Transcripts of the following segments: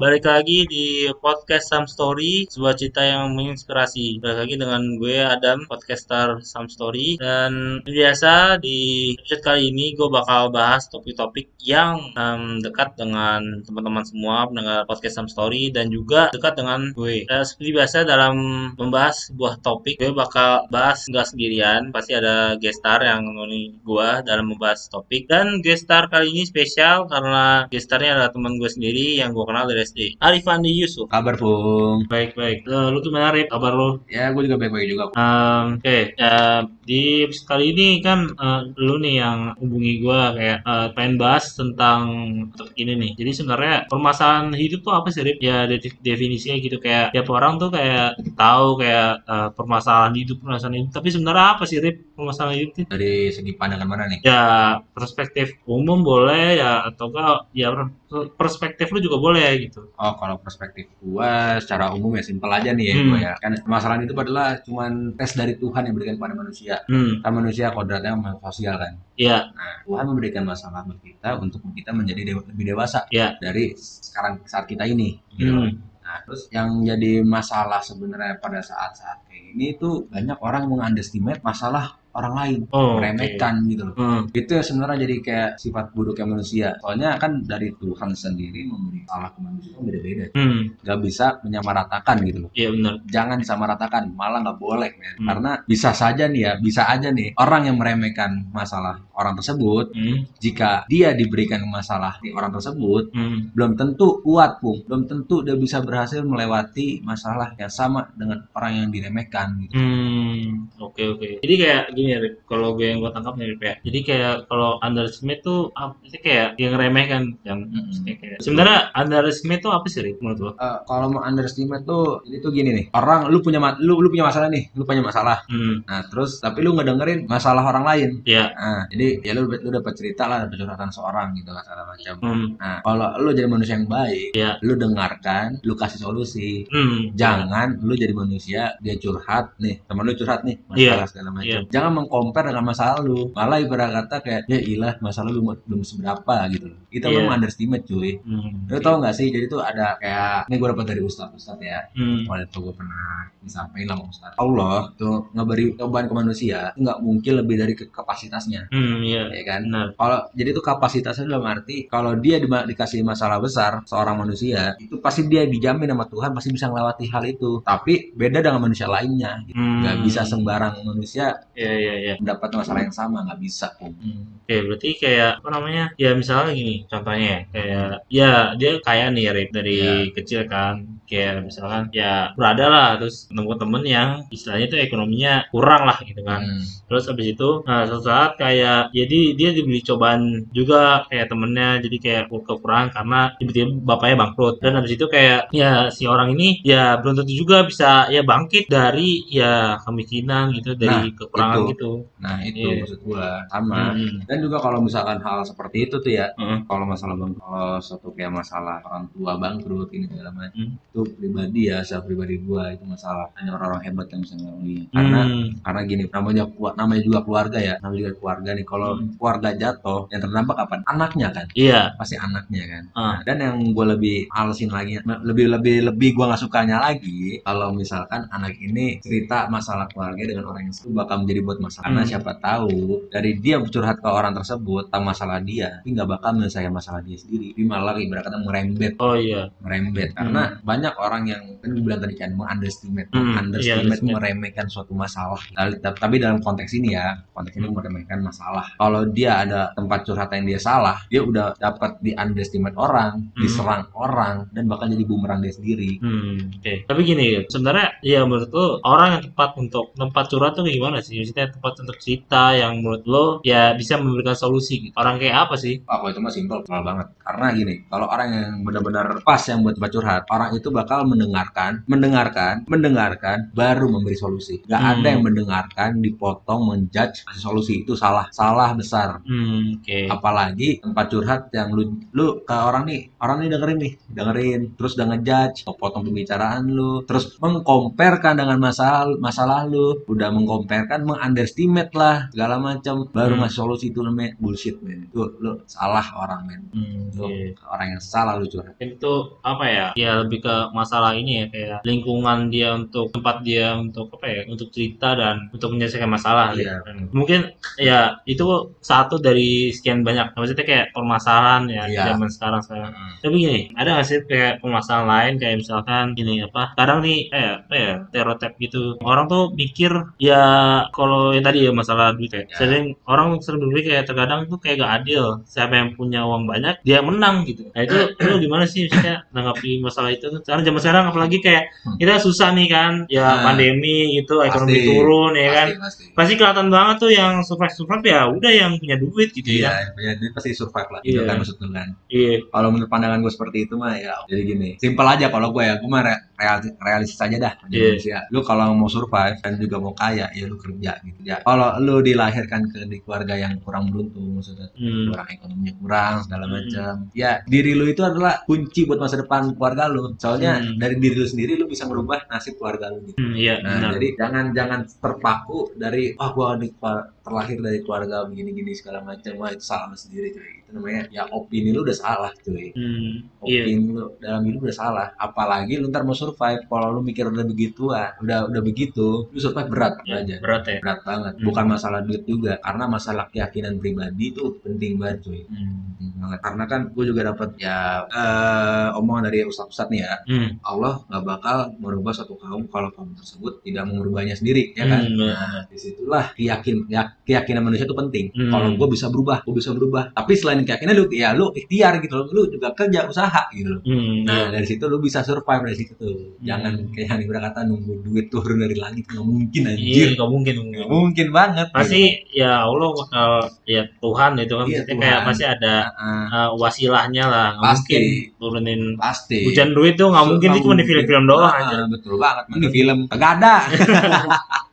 balik lagi di podcast Some Story, sebuah cerita yang menginspirasi. Balik lagi dengan gue Adam, podcaster Some Story. Dan biasa di episode kali ini gue bakal bahas topik-topik yang em, dekat dengan teman-teman semua pendengar podcast Some Story dan juga dekat dengan gue. Dan seperti biasa dalam membahas sebuah topik, gue bakal bahas nggak sendirian. Pasti ada guest star yang menemani gue dalam membahas topik. Dan guest star kali ini spesial karena guest starnya adalah teman gue sendiri yang gue kenal dari SD. Arif Andi Yusuf. Kabar Pung. Baik baik. Eh, lu gimana Arif? Kabar lu? Ya gue juga baik-baik juga. Um, Oke, ya, di episode kali ini kan eh, lu nih yang hubungi gue kayak eh, pengen bahas tentang ini nih. Jadi sebenarnya permasalahan hidup tuh apa sih, Rip? Ya de- definisinya gitu kayak tiap orang tuh kayak tahu kayak eh, permasalahan hidup, permasalahan hidup. Tapi sebenarnya apa sih, Rip? Permasalahan hidup itu? Dari segi pandangan mana nih? Ya perspektif umum boleh ya atau enggak ya per- perspektif lu juga boleh gitu. Oh kalau perspektif gua secara umum ya simpel aja nih ya Hmm. gua ya. Kan masalah itu adalah cuman tes dari Tuhan yang berikan kepada manusia. Hmm, Kan manusia kodratnya sosial kan. ya, Nah Tuhan memberikan masalah buat kita untuk kita menjadi dewa- lebih dewasa ya. dari sekarang saat kita ini. Gitu. Hmm. Nah terus yang jadi masalah sebenarnya pada saat-saat kayak gini tuh banyak orang mengunderestimate masalah orang lain. Oh, meremehkan gitu loh. Hmm. itu sebenarnya jadi kayak sifat buruknya manusia soalnya kan dari Tuhan sendiri memberi salah ke manusia itu beda-beda Hmm, nggak bisa menyamaratakan gitu loh iya benar. jangan disamaratakan malah nggak boleh men. Hmm. karena bisa saja nih ya bisa aja nih orang yang meremehkan masalah orang tersebut Hmm, jika dia diberikan masalah di orang tersebut hmm. belum tentu kuat pun belum tentu dia bisa berhasil melewati masalah yang sama dengan orang yang diremehkan gitu Hmm, oke oke. Jadi kayak gini Rip, kalau gue yang gue tangkap nih Rip ya. Jadi kayak kalau underestimate tuh apa sih kayak yang remeh kan yang Mm-mm. kayak, kayak- sebenarnya underestimate tuh apa sih Rip menurut lo? Eh, kalau mau underestimate tuh itu gini nih orang lu punya ma- lu lu punya masalah nih lu punya masalah Hmm, Nah, terus tapi lu ngedengerin masalah orang lain. ya. Nah, jadi ya lu lu dapat cerita lah, dapat curhatan seorang gitu lah segala macam. Hmm, Nah, kalau lu jadi manusia yang baik, Iya. lu dengarkan, lu kasih solusi. hmm. Jangan lu jadi manusia dia curhat nih, teman lu curhat nih Iya. masalah segala macam. Iya. Jangan mengcompare dengan masalah lu. Malah ibarat kata kayak ya ilah masalah lu belum seberapa gitu loh. Kita Iya. mau underestimate cuy. Hmm. Lu tau gak sih? Jadi tuh ada kayak ini gue dapat dari ustadz ustadz ya. Hmm. Waktu itu gue pernah disampaikan sama Ustaz Allah tuh ngeberi cobaan ke manusia nggak mungkin lebih dari ke kapasitasnya Hmm, iya. ya kan Benar. kalau jadi tuh kapasitasnya dalam arti kalau dia di- dikasih masalah besar seorang manusia itu pasti dia dijamin sama Tuhan pasti bisa melewati hal itu tapi beda dengan manusia lainnya gitu. Hmm. nggak bisa sembarang manusia Iya, iya, iya. mendapat masalah yang sama nggak bisa Om. Hmm. Oke, berarti kayak apa namanya? Ya misalnya gini, contohnya ya, kayak ya dia kaya nih Rip dari Iya. kecil kan. Kayak misalkan ya berada lah terus nemu temen yang istilahnya itu ekonominya kurang lah gitu kan. Hmm. Terus habis itu nah suatu saat kayak jadi dia dibeli cobaan juga kayak temennya jadi kayak kur- kekurangan karena tiba-tiba bapaknya bangkrut dan habis itu kayak ya si orang ini ya belum tentu juga bisa ya bangkit dari ya kemiskinan gitu dari Nah, kekurangan itu. gitu. nah itu Iya. maksud gua sama Hmm. dan juga kalau misalkan hal seperti itu tuh ya Hmm. kalau masalah bang kalau suatu kayak masalah orang tua bangkrut ini segala macam Hmm. itu pribadi ya saya pribadi gua itu masalah hanya orang-orang hebat yang bisa melalui karena Hmm. karena gini namanya kuat namanya juga keluarga ya namanya juga keluarga nih kalau Hmm. keluarga jatuh yang terdampak kapan anaknya kan Iya. pasti anaknya kan Ah. Nah, dan yang gue lebih malesin lagi lebih lebih lebih gue nggak sukanya lagi kalau misalkan anak ini cerita masalah keluarga dengan orang yang itu bakal menjadi buat masalah karena Hmm. siapa tahu dari dia curhat ke orang tersebut tentang masalah dia tapi nggak bakal menyelesaikan masalah dia sendiri tapi malah ibarat kata merembet Oh iya. merembet karena banyak orang yang kan gue bilang tadi kan mengunderestimate Hmm, underestimate underestimate. meremehkan suatu masalah Tapi- tapi dalam konteks ini ya konteks ini meremehkan masalah kalau dia ada tempat curhat yang dia salah dia udah dapat di underestimate orang Hmm. diserang orang dan bakal jadi bumerang dia sendiri Hmm, oke. Tapi gini, sebenarnya ya menurut lo orang yang tepat untuk tempat curhat tuh gimana sih? Maksudnya tempat untuk cerita yang menurut lo ya bisa memberikan solusi. gitu. Orang kayak apa sih? Wah, kalau itu mah simpel, simpel banget. Karena gini, kalau orang yang benar-benar pas yang buat tempat curhat, orang itu bakal mendengarkan, mendengarkan, mendengarkan, baru memberi solusi. Gak Hmm. ada yang mendengarkan, dipotong, menjudge, kasih solusi itu salah, salah besar. Hmm, oke. Apalagi tempat curhat yang lu lu ke orang nih, orang nih dengerin nih, dengerin, terus udah ngejudge, potong pembicaraan lu, terus mengkomparkan dengan masalah masalah lu, udah mengkomparkan, mengunderestimate lah segala macam, baru Hmm. ngasih solusi itu namanya bullshit men. Lu, lu salah orang men. Hmm, Lu oke. orang yang salah lu curhat. itu apa ya ya lebih ke masalah ini ya kayak lingkungan dia untuk tempat dia untuk apa ya untuk cerita dan untuk menyelesaikan masalah gitu. Iya. Dan mungkin ya itu satu dari sekian banyak maksudnya kayak permasalahan ya di Iya. zaman sekarang sekarang tapi gini ada nggak sih kayak permasalahan lain kayak misalkan gini apa kadang nih kayak apa ya stereotip gitu orang tuh mikir ya kalau yang tadi ya masalah duit ya Ya. sering orang sering berpikir kayak terkadang tuh kayak gak adil siapa yang punya uang banyak dia menang gitu nah itu lu gimana sih misalnya menanggapi masalah itu sekarang zaman sekarang apalagi kayak Hmm. kita susah nih kan ya Nah. pandemi gitu ekonomi Pasti. turun ya kan Pasti, pasti. pasti kelihatan banget tuh yang survive survive ya udah yang punya duit gitu Iya, ya punya duit pasti survive lah. Itu Iya. kan maksud lu kan. iya Kalau menurut pandangan gue seperti itu mah ya jadi gini. Simpel aja kalau gue ya, gue mah re- real- realistis aja dah. Jadi Iya. manusia. Lu kalau mau survive dan juga mau kaya, ya lu kerja gitu ya. Kalau lu dilahirkan ke di keluarga yang kurang beruntung, maksudnya Hmm. kurang ekonominya kurang segala Hmm. macam. Ya diri lu itu adalah kunci buat masa depan keluarga lu. Soalnya Hmm. dari diri lu sendiri lu bisa merubah nasib keluarga lu gitu. Hmm, iya Nah, benar. jadi jangan jangan terpaku dari ah gua di, terlahir dari keluarga begini-gini segala macam. Wah, itu salah sendiri cuy. Itu namanya ya opini lu udah salah cuy. Hmm, iya. Opini lu dalam hidup udah salah. Apalagi lu ntar mau survive kalau lu mikir udah begitu ah, udah udah begitu, lu survive berat Ya, aja. berat ya. Berat banget. Hmm. Bukan masalah duit juga, karena masalah keyakinan pribadi itu penting banget cuy. Hmm. Penting banget. Karena kan gue juga dapat ya eh, omongan dari ustadz-ustadz nih ya. Hmm. Allah nggak bakal merubah satu kaum kalau kaum tersebut tidak mengubahnya sendiri ya kan Hmm, nah di situlah keyakin ya, keyakinan manusia itu penting Hmm. kalau gue bisa berubah gue bisa berubah tapi selain keyakinan lu ya lu ikhtiar gitu loh lu juga kerja usaha gitu loh Hmm, nah dari situ lu bisa survive dari situ tuh jangan Hmm. kayak yang berkata nunggu duit turun dari langit nggak mungkin Iya, anjir nggak mungkin. nggak mungkin banget Pasti ya Allah bakal ya Tuhan itu kan maksudnya Tuhan. kayak pasti ada uh, wasilahnya lah. Nggak Pasti. mungkin turunin pasti hujan duit tuh nggak mungkin itu cuma di film-film doang Ah, aja. betul banget di film. Kagak ada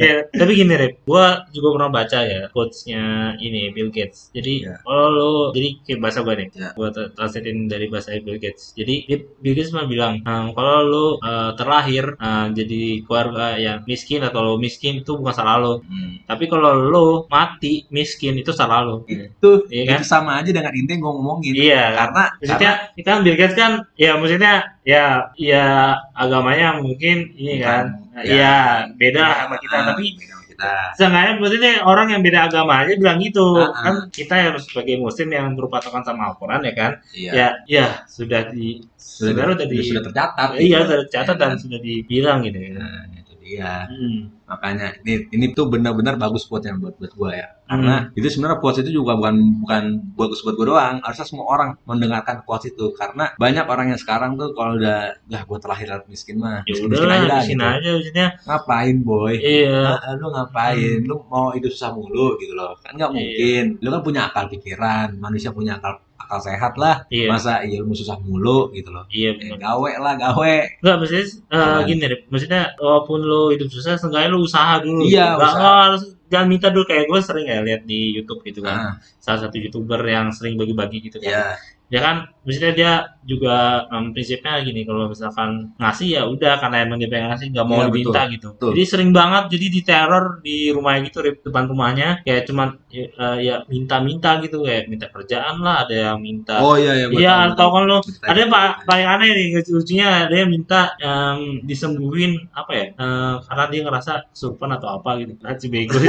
ya, tapi gini Rip, gua juga pernah baca ya quotes-nya ini Bill Gates. Jadi Ya. kalau lu jadi kayak bahasa gua nih, Ya. gua tra- translatein dari bahasa Bill Gates. Jadi Bill Gates pernah bilang, "Hmm, kalau lu uh, terlahir uh, jadi keluarga yang miskin atau lu miskin itu bukan salah lu. Hmm. Tapi kalau lu mati miskin itu salah lu." itu Iya kan? itu sama aja dengan inti yang gue ngomongin Iya, karena maksudnya kan Bill Gates kan ya maksudnya ya ya agamanya mungkin ini Bukan, kan ya, ya beda sama kita Ah, tapi beda sama kita Seenggaknya maksudnya orang yang beda agama aja bilang gitu Ah, ah. kan kita harus sebagai muslim yang berpatokan sama Al-Quran ya kan iya ya ya sudah di sudah sudah udah di sudah tercatat iya gitu. sudah tercatat Ya dan kan? sudah dibilang gitu ya. nah dia Hmm. makanya ini ini tuh benar-benar bagus quote yang buat buat gue ya Hmm. karena itu sebenarnya quotes itu juga bukan bukan bagus buat gue doang harusnya semua orang mendengarkan quotes itu karena banyak orang yang sekarang tuh kalau udah ya gue terlahir miskin mah Ya miskin, udah miskin aja sini gitu. aja maksudnya ngapain boy iya Ah, lu ngapain? Lu mau hidup susah mulu gitu loh. Kan nggak Iya. mungkin. Lu kan punya akal pikiran, manusia punya akal akal sehat lah. iya Masa iya lu mau susah mulu gitu loh. iya Eh, benar gawe lah, gawe. Enggak, maksudnya eh, Apaan? gini Rip. maksudnya walaupun lo hidup susah seenggaknya lo usaha dulu Iya, Nggak- usaha. harus jangan minta dulu kayak gue sering ya lihat di YouTube gitu kan Ah, salah satu youtuber yang sering bagi-bagi gitu kan iya. ya kan maksudnya dia juga em, prinsipnya gini kalau misalkan ngasih ya udah karena emang dia pengen ngasih nggak mau Iya, diminta gitu. Betul. jadi sering banget jadi diteror di rumahnya gitu di depan rumahnya kayak cuman ya, eh, ya minta-minta gitu kayak minta kerjaan lah ada yang minta. Oh iya iya iya tahu, tau gua kan lo ada yang pa- paling aneh nih lucunya ada yang minta em, disembuhin apa ya eh, karena dia ngerasa kesurupan atau apa gitu. Kan si bego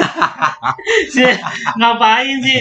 sih ngapain sih?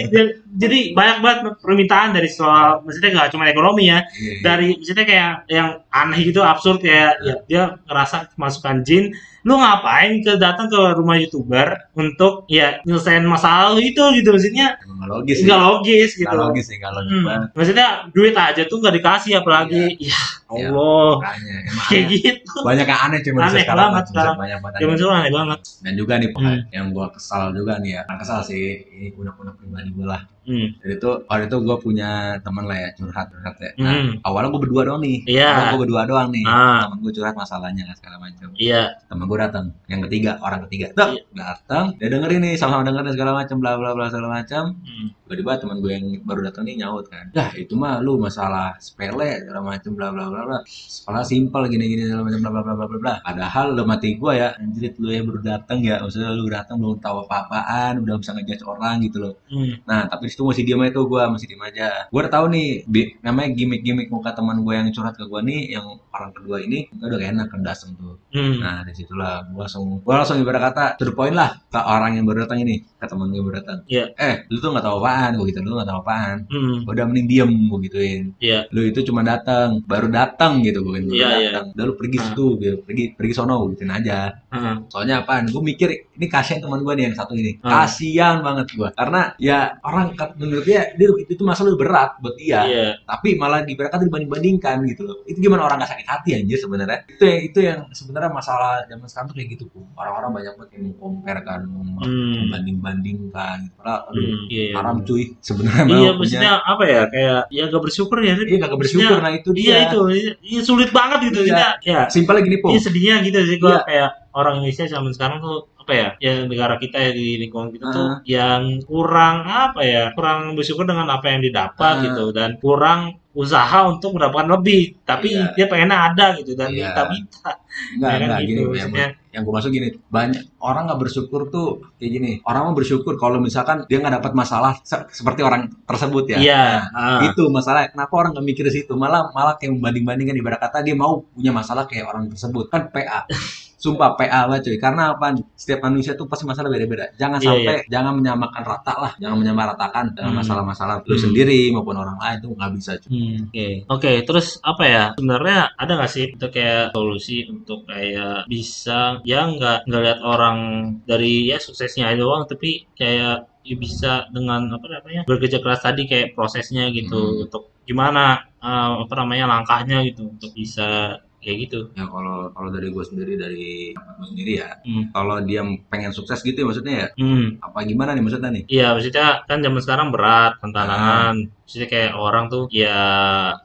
Jadi banyak banget permintaan dari soal maksudnya gak cuma ekonomi ya Iya, iya. dari maksudnya kayak yang aneh gitu absurd kayak ya, dia ngerasa masukan jin lu ngapain ke datang ke rumah youtuber untuk ya nyelesain masalah lu itu gitu maksudnya nggak logis nggak logis gitu Nggak logis sih, nggak logis Hmm. banget. maksudnya duit aja tuh nggak dikasih apalagi ya Iya. Allah Makanya, emang kayak aneh. gitu banyak yang aneh cuman Aneh sekarang banget sekarang. banyak banget zaman sekarang aneh banget dan juga nih Pak, Hmm. yang gua kesal juga nih ya Nah, kesal sih ini unek-unek pribadi gue lah hmm. jadi itu waktu itu gue punya teman lah ya curhat curhat ya nah, Hmm. awalnya gue berdua doang nih Iya. awalnya gue berdua doang nih Ah. temen gue curhat masalahnya segala macam iya temen gue datang yang ketiga orang ketiga. Tuh Iya. datang dia dengerin nih sama-sama dengerin segala macam bla bla bla segala macam Hmm. tiba-tiba teman gue yang baru datang nih nyaut kan. Dah itu mah lu masalah sepele segala macam bla bla bla bla. Masalah simpel gini gini segala macam bla bla bla bla bla. Padahal lu mati gue ya anjir lu ya baru datang ya. Maksudnya lu datang belum tahu apa-apaan udah bisa ngejudge orang gitu loh. Hmm. nah tapi situ masih diem aja tuh gue masih diem aja. Gue udah tahu nih bi- namanya gimmick-gimmick muka teman gue yang curhat ke gue nih yang orang kedua ini udah kayak enak kan dasem tuh. Hmm. Nah di situlah gue langsung gue langsung ibarat kata point lah ke orang yang baru datang ini ke teman gue baru datang. Iya. Eh lu tuh nggak tahu apaan gue gitu lu nggak tahu apaan. Hmm. Udah mending diem gue gituin. Iya. Lu itu cuma datang baru datang gitu gue baru Iya, iya. datang. Udah lu pergi Ah. situ gitu. pergi pergi sono gue gituin aja. Hmm. Soalnya apaan? Gue mikir ini kasihan teman gue nih yang satu ini. Ah. Kasihan banget gue karena ya orang menurut dia dia itu tuh masalah berat buat dia Iya. tapi malah diberikan dibanding-bandingkan gitu loh itu gimana orang gak sakit hati anjir sebenarnya itu yang itu yang sebenarnya masalah zaman sekarang tuh kayak gitu tuh orang-orang banyak banget yang mengcompare kan Hmm. membanding-bandingkan padahal aduh, Hmm. Iya. haram cuy sebenarnya Iya, punya maksudnya apa ya? Kayak ya gak bersyukur ya. Iya gak bersyukur nah itu dia Iya itu, iya sulit banget gitu. Iya. Ya, simpelnya gini po Iya sedihnya gitu sih gua Iya. kayak orang Indonesia zaman sekarang tuh apa ya yang negara kita ya di lingkungan kita tuh Ah. yang kurang apa ya kurang bersyukur dengan apa yang didapat Ah. gitu dan kurang usaha untuk mendapatkan lebih tapi Iya. dia pengen ada gitu dan Iya. minta minta enggak ya kan enggak gitu, gini yang, maksudnya. yang gue maksud gini banyak orang nggak bersyukur tuh kayak gini orang mau bersyukur kalau misalkan dia nggak dapat masalah se- seperti orang tersebut ya iya Nah, ah. itu masalah kenapa orang nggak mikir situ malah malah kayak membanding bandingkan ibarat kata dia mau punya masalah kayak orang tersebut kan PA sumpah PA lah cuy. Karena apa setiap manusia tuh pasti masalah beda-beda. Jangan Iya, sampai jangan menyamakan rata lah. Jangan menyamaratakan dengan Hmm. masalah-masalah lu Hmm. sendiri maupun orang lain tuh nggak bisa cuy. Hmm, Oke, Oke, terus apa ya? Sebenarnya ada nggak sih itu kayak solusi untuk kayak bisa ya nggak nggak lihat orang dari ya suksesnya aja doang, tapi kayak ya bisa dengan apa namanya bekerja keras tadi kayak prosesnya gitu Hmm. untuk gimana eh, apa namanya langkahnya gitu untuk bisa kayak gitu. ya kalau kalau dari gue sendiri dari gue sendiri ya Hmm. kalau dia pengen sukses gitu ya maksudnya ya Hmm. apa gimana nih maksudnya nih Iya, maksudnya kan zaman sekarang berat tantangan. Maksudnya kayak orang tuh ya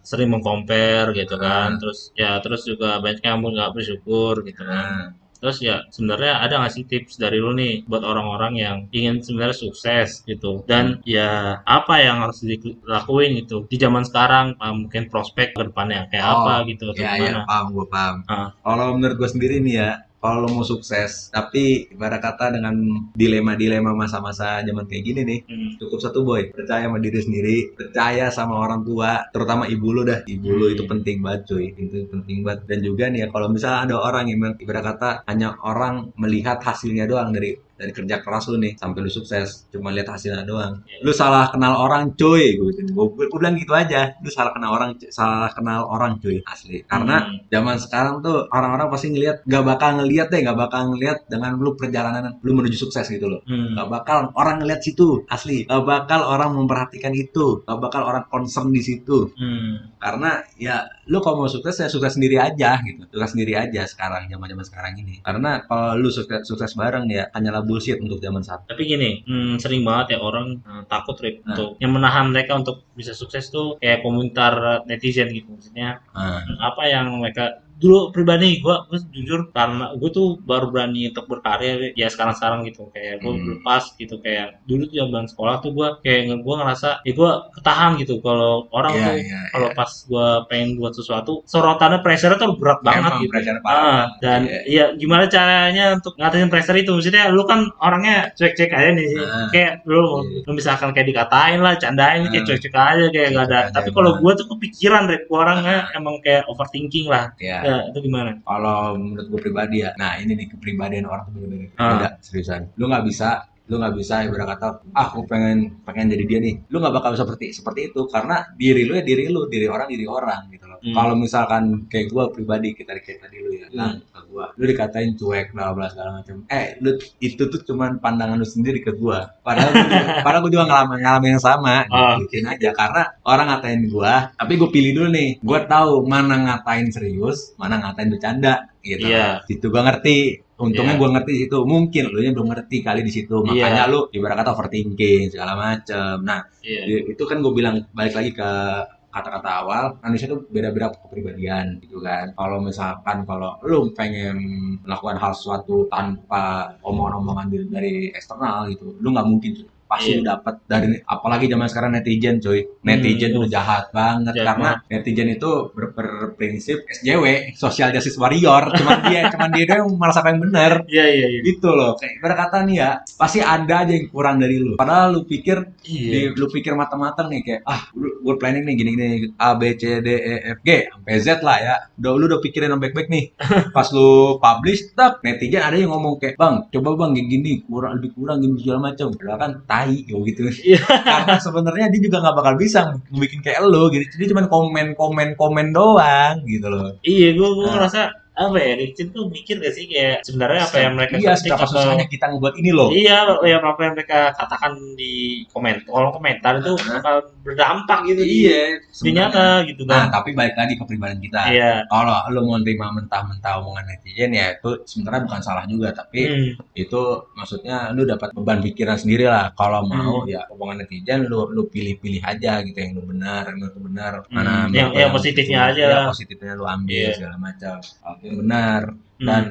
sering mengcompare gitu kan. Ah. Terus ya terus juga banyak yang nggak bersyukur gitu kan. nah, Terus ya sebenarnya ada nggak sih tips dari lu nih buat orang-orang yang ingin sebenarnya sukses gitu dan ya apa yang harus dilakuin gitu di zaman sekarang uh, mungkin prospek ke depannya kayak Oh, apa gitu atau ya ya gimana? paham gue paham Ah. kalau menurut gue sendiri nih ya kalau lo mau sukses tapi ibarat kata dengan dilema-dilema masa-masa zaman kayak gini nih Hmm. cukup satu boy percaya sama diri sendiri percaya sama orang tua terutama ibu lo dah ibu lo Hmm. itu penting banget cuy itu penting banget dan juga nih ya kalau misalnya ada orang yang ibarat kata hanya orang melihat hasilnya doang dari dari kerja keras lu nih sampai lu sukses cuma lihat hasilnya doang. Iya. lu salah kenal orang cuy. Gue gue bilang gitu aja. Lu salah kenal orang salah kenal orang cuy asli. Karena Hmm. zaman sekarang tuh orang-orang pasti ngelihat gak bakal ngelihat deh gak bakal ngelihat dengan lu perjalanan lu menuju sukses gitu loh. Hmm. gak bakal orang ngelihat situ asli. Gak bakal orang memperhatikan itu. Gak bakal orang concern di situ. Hmm. karena ya lu kalau mau sukses ya sukses sendiri aja gitu. Sukses sendiri aja sekarang zaman zaman sekarang ini. Karena kalau lu sukses sukses bareng ya hanyalah bullshit untuk zaman saat Tapi gini, hmm, sering banget ya orang eh, takut Rip, Nah. untuk yang menahan mereka untuk bisa sukses tuh kayak komentar netizen gitu maksudnya nah, apa yang mereka dulu pribadi gue gue jujur karena gue tuh baru berani untuk berkarya ya sekarang sekarang gitu. Kayak gue Hmm. lepas gitu. Kayak dulu tuh zaman sekolah tuh gue kayak gue ngerasa ya gue ketahan gitu. Kalau orang Iya, tuh iya, kalau pas gue pengen buat sesuatu sorotannya pressure tuh berat banget Emang gitu Ah, dan Iya. ya gimana caranya untuk ngatasin pressure itu? Maksudnya lu kan orangnya cuek-cuek aja nih. Ah. kayak lu, Iya. lu misalkan kayak dikatain lah candain kayak Ah. cuek-cuek aja kayak gak ada. tapi kalau gue tuh kepikiran Gua orangnya emang kayak overthinking lah. Ya ya itu gimana? Kalau menurut gue pribadi ya nah ini nih kepribadian orang tuh beda-beda Ah. beda seriusan. Lu nggak bisa lu nggak bisa ibarat kata ah aku pengen pengen jadi dia nih. Lu nggak bakal seperti seperti itu karena diri lu ya diri lu diri orang diri orang gitu Hmm. kalau misalkan kayak gua pribadi kita kayak tadi lu ya bilang ke gua. Lu dikatain cuek bla bla segala macam. Eh lu itu tuh cuman pandangan lu sendiri ke gua. Padahal gua juga, padahal gua juga ngalamin ngalamin yang sama. Bikin aja karena orang ngatain gua tapi gua pilih dulu nih. Gua tahu mana ngatain serius mana ngatain bercanda gitu. Iya. itu gua ngerti. Untungnya Iya. gua ngerti itu mungkin lu nya belum ngerti kali di situ. Makanya lu ibarat kata overthinking segala macem nah Iya. Ya, itu kan gue bilang balik lagi ke kata-kata awal manusia tuh beda-beda kepribadian gitu kan kalau misalkan kalau lu pengen melakukan hal sesuatu tanpa omongan-omongan dari, dari eksternal gitu lu nggak mungkin. Pasti lu dapat dari apalagi zaman sekarang netizen cuy netizen Hmm. tuh udah jahat banget Jahat karena netizen itu ber- berprinsip SJW social justice warrior. Cuman dia cuman dia doang yang merasa yang benar. Iya iya iya. gitu loh. Kayak berkata nih ya pasti ada aja yang kurang dari lu. Padahal lu pikir Iya. di, lu pikir matang-matang nih kayak ah gue planning nih gini gini A B C D E F G. Sampai Z lah ya. Udah lu udah pikirin yang baik-baik nih. Pas lu publish tak netizen ada yang ngomong kayak bang coba bang kayak gini kurang lebih kurang gini segala macam padahal kan tai gitu Iya. karena sebenarnya dia juga nggak bakal bisa bikin kayak lu gitu jadi cuma komen komen komen doang gitu loh Iya, gue gue Nah. ngerasa apa ya, Ricin tuh mikir gak sih kayak sebenarnya apa yang mereka iya ketik atau- susahnya kita ngebuat ini loh Iya, ya apa yang mereka katakan di komen kolom komentar itu Nah. bakal berdampak gitu iya di sebenarnya. nyata gitu nah kan. tapi balik lagi ke pribadian kita Iya. kalau lu mau terima mentah-mentah omongan netizen ya itu sebenarnya bukan salah juga tapi Hmm. itu maksudnya lu dapat beban pikiran sendiri lah kalau mau Hmm. ya omongan netizen lu lu pilih-pilih aja gitu yang lu benar yang lu benar Hmm, mana yang- yang lu positifnya itu, aja ya, positifnya lu ambil Iya. segala macam oke yang benar. Hmm. dan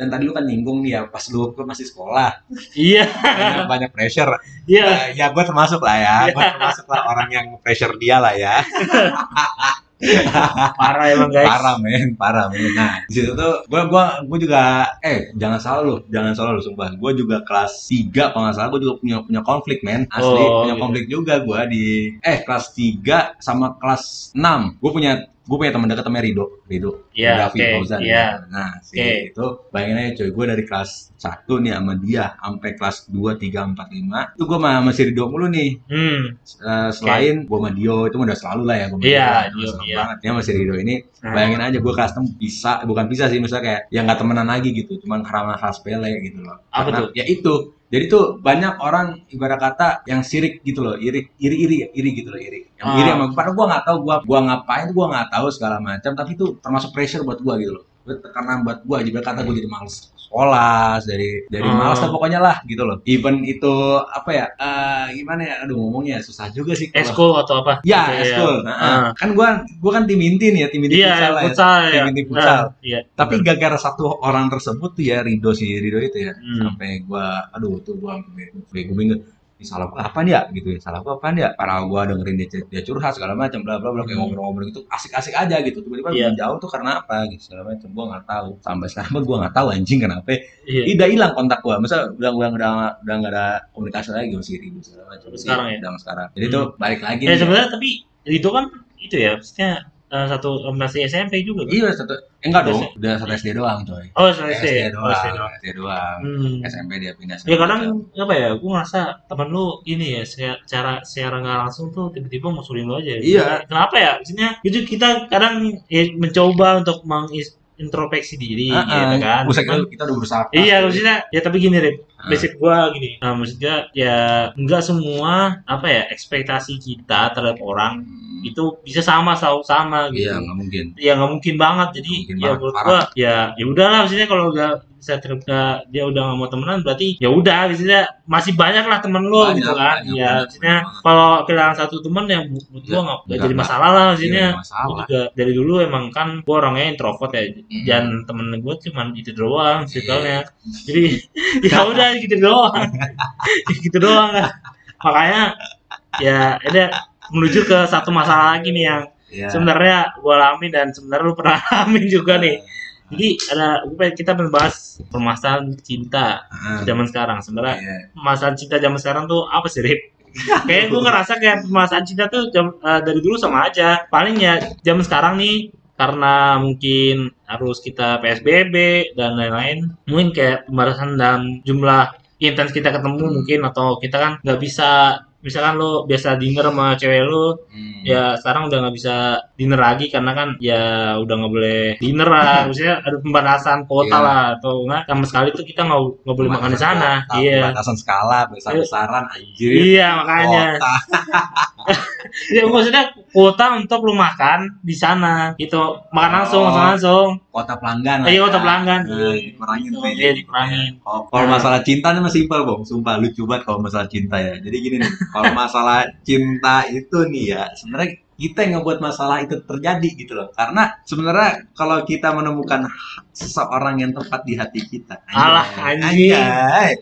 dan tadi lu kan nyinggung nih ya pas lu lu masih sekolah. Iya, banyak, banyak pressure. Iya. ya, ya gue termasuk lah ya gue termasuk lah orang yang pressure dia lah ya. Parah emang guys. parah men parah men. Nah di situ tuh gue gua gua juga eh jangan salah lu jangan salah lu sumpah. Gue juga kelas 3 kalau nggak salah gue juga punya punya konflik men. Asli Oh, punya iya. konflik juga gue di eh kelas 3 sama kelas 6 gue punya gue punya teman dekat namanya Rido Rido Iya, Raffi oke, Fauzan iya. nah si Oke. itu bayangin aja coy gue dari kelas 1 nih sama dia sampai kelas 2 3 4 5 itu gue sama, sama si Rido mulu nih Hmm. Eh, selain gue sama Dio itu udah selalu lah ya gue Iya, Dio seneng iya. banget ya masih Rio ini Nah. bayangin aja gue kelas 6 bisa bukan bisa sih misalnya kayak ya nggak temenan lagi gitu cuman karena hal sepele gitu loh Apa Karena tuh? ya itu jadi tuh banyak orang ibarat kata yang sirik gitu loh iri iri iri iri gitu loh iri. Yang Ah. iri sama gue padahal gue nggak tahu gue gua ngapain gue nggak tahu segala macam tapi itu termasuk pressure buat gue gitu loh. Tekanan buat gue juga kata gue jadi males sekolah dari dari Ah. malas lah pokoknya lah gitu loh even itu apa ya eh, gimana ya aduh ngomongnya susah juga sih kalau- Eskul atau apa? Ya, Gitu eskul. Ah. Nah, Kan gua gua kan tim inti nih ya, tim inti Iya, futsal lah ya. futsal ya. Tim inti futsal. Nah, Iya. Tapi gara-gara satu orang tersebut tuh ya Rido si Rido itu ya Hmm. sampai gua aduh tuh gua bego bingung. Ini salah gua apa ya gitu ya salah gua apa ya para gua dengerin dia, dia curhat segala macam bla bla bla kayak Hmm. ngobrol-ngobrol gitu asik-asik aja gitu tiba-tiba Iya. jauh tuh karena apa gitu segala macam gua nggak tahu sampai sekarang gua nggak tahu anjing kenapa Iya. udah hilang kontak gua masa udah udah udah udah nggak ada komunikasi lagi si Rido segala macam sekarang ya? udah sekarang jadi Hmm. tuh balik lagi Ya nih ya. sebenarnya tapi itu kan itu ya, maksudnya eh, satu masih SMP juga kan? Iya satu eh, enggak dong, SD. udah satu SD doang coy. Oh, SD, SD Oh, doang, SD doang. SD doang. Hmm. SMP dia pindah. Ya kadang apa ya, gue ngerasa temen lu ini ya, secara secara nggak langsung tuh tiba-tiba musuhin lu aja. Iya. Kenapa ya? Maksudnya itu kita kadang ya, mencoba untuk mengintrospeksi diri, Ah, gitu ah. kan. Cuman- kita, kita udah berusaha. Iya, maksudnya ya tapi gini Rip. Basic gua gini. Nah, maksudnya ya nggak semua apa ya ekspektasi kita terhadap orang Hmm, itu bisa sama selalu sama gitu. Iya, nggak mungkin. ya nggak mungkin banget jadi Nggak mungkin ya banget, menurut parah. gua ya ya udahlah maksudnya kalau udah bisa terbuka dia udah nggak mau temenan berarti ya udah maksudnya masih banyak lah temen lo Banyak, gitu kan banyak, ya maksudnya kalau kehilangan satu temen yang bu- menurut gua Ya, nggak nggak enggak, jadi masalah lah Iya, maksudnya nggak masalah. juga dari dulu emang kan gua orangnya introvert ya Hmm. dan temen gue cuman itu doang circle-nya jadi ya udah gitu doang gitu doang lah makanya ya ada menuju ke satu masalah lagi nih yang Iya. sebenarnya gue alami dan sebenarnya lu pernah alamin juga nih. Jadi ada gue kita membahas permasalahan cinta zaman sekarang. Sebenarnya iya. permasalahan cinta zaman sekarang tuh apa sih, Rip? Kayak gue ngerasa kayak permasalahan cinta tuh jam- eh, dari dulu sama aja. Paling ya zaman sekarang nih karena mungkin harus kita PSBB dan lain-lain, mungkin kayak pembatasan dalam jumlah intens kita ketemu mungkin atau kita kan nggak bisa misalkan lo biasa dinner sama cewek lo Hmm. ya sekarang udah nggak bisa dinner lagi karena kan ya udah nggak boleh dinner lah maksudnya ada pembatasan kota Iya. lah atau nggak sama sekali tuh kita nggak nggak boleh makan di sana iya Batasan skala, besar-besaran, anjir. iya makanya ya, maksudnya kuota untuk lu makan di sana gitu makan langsung Oh. makan langsung Kota pelanggan. lah Iya, ya. kota pelanggan. Nah, dikurangin tuh. Iya, dikurangin. Kalau masalah cinta nih masih simpel, Bang. Sumpah lucu banget kalau masalah cinta ya. Jadi gini nih, kalau masalah cinta itu nih ya, sebenarnya kita yang ngebuat masalah itu terjadi gitu loh. Karena sebenarnya kalau kita menemukan seseorang yang tepat di hati kita, Alah, anjing. anjay.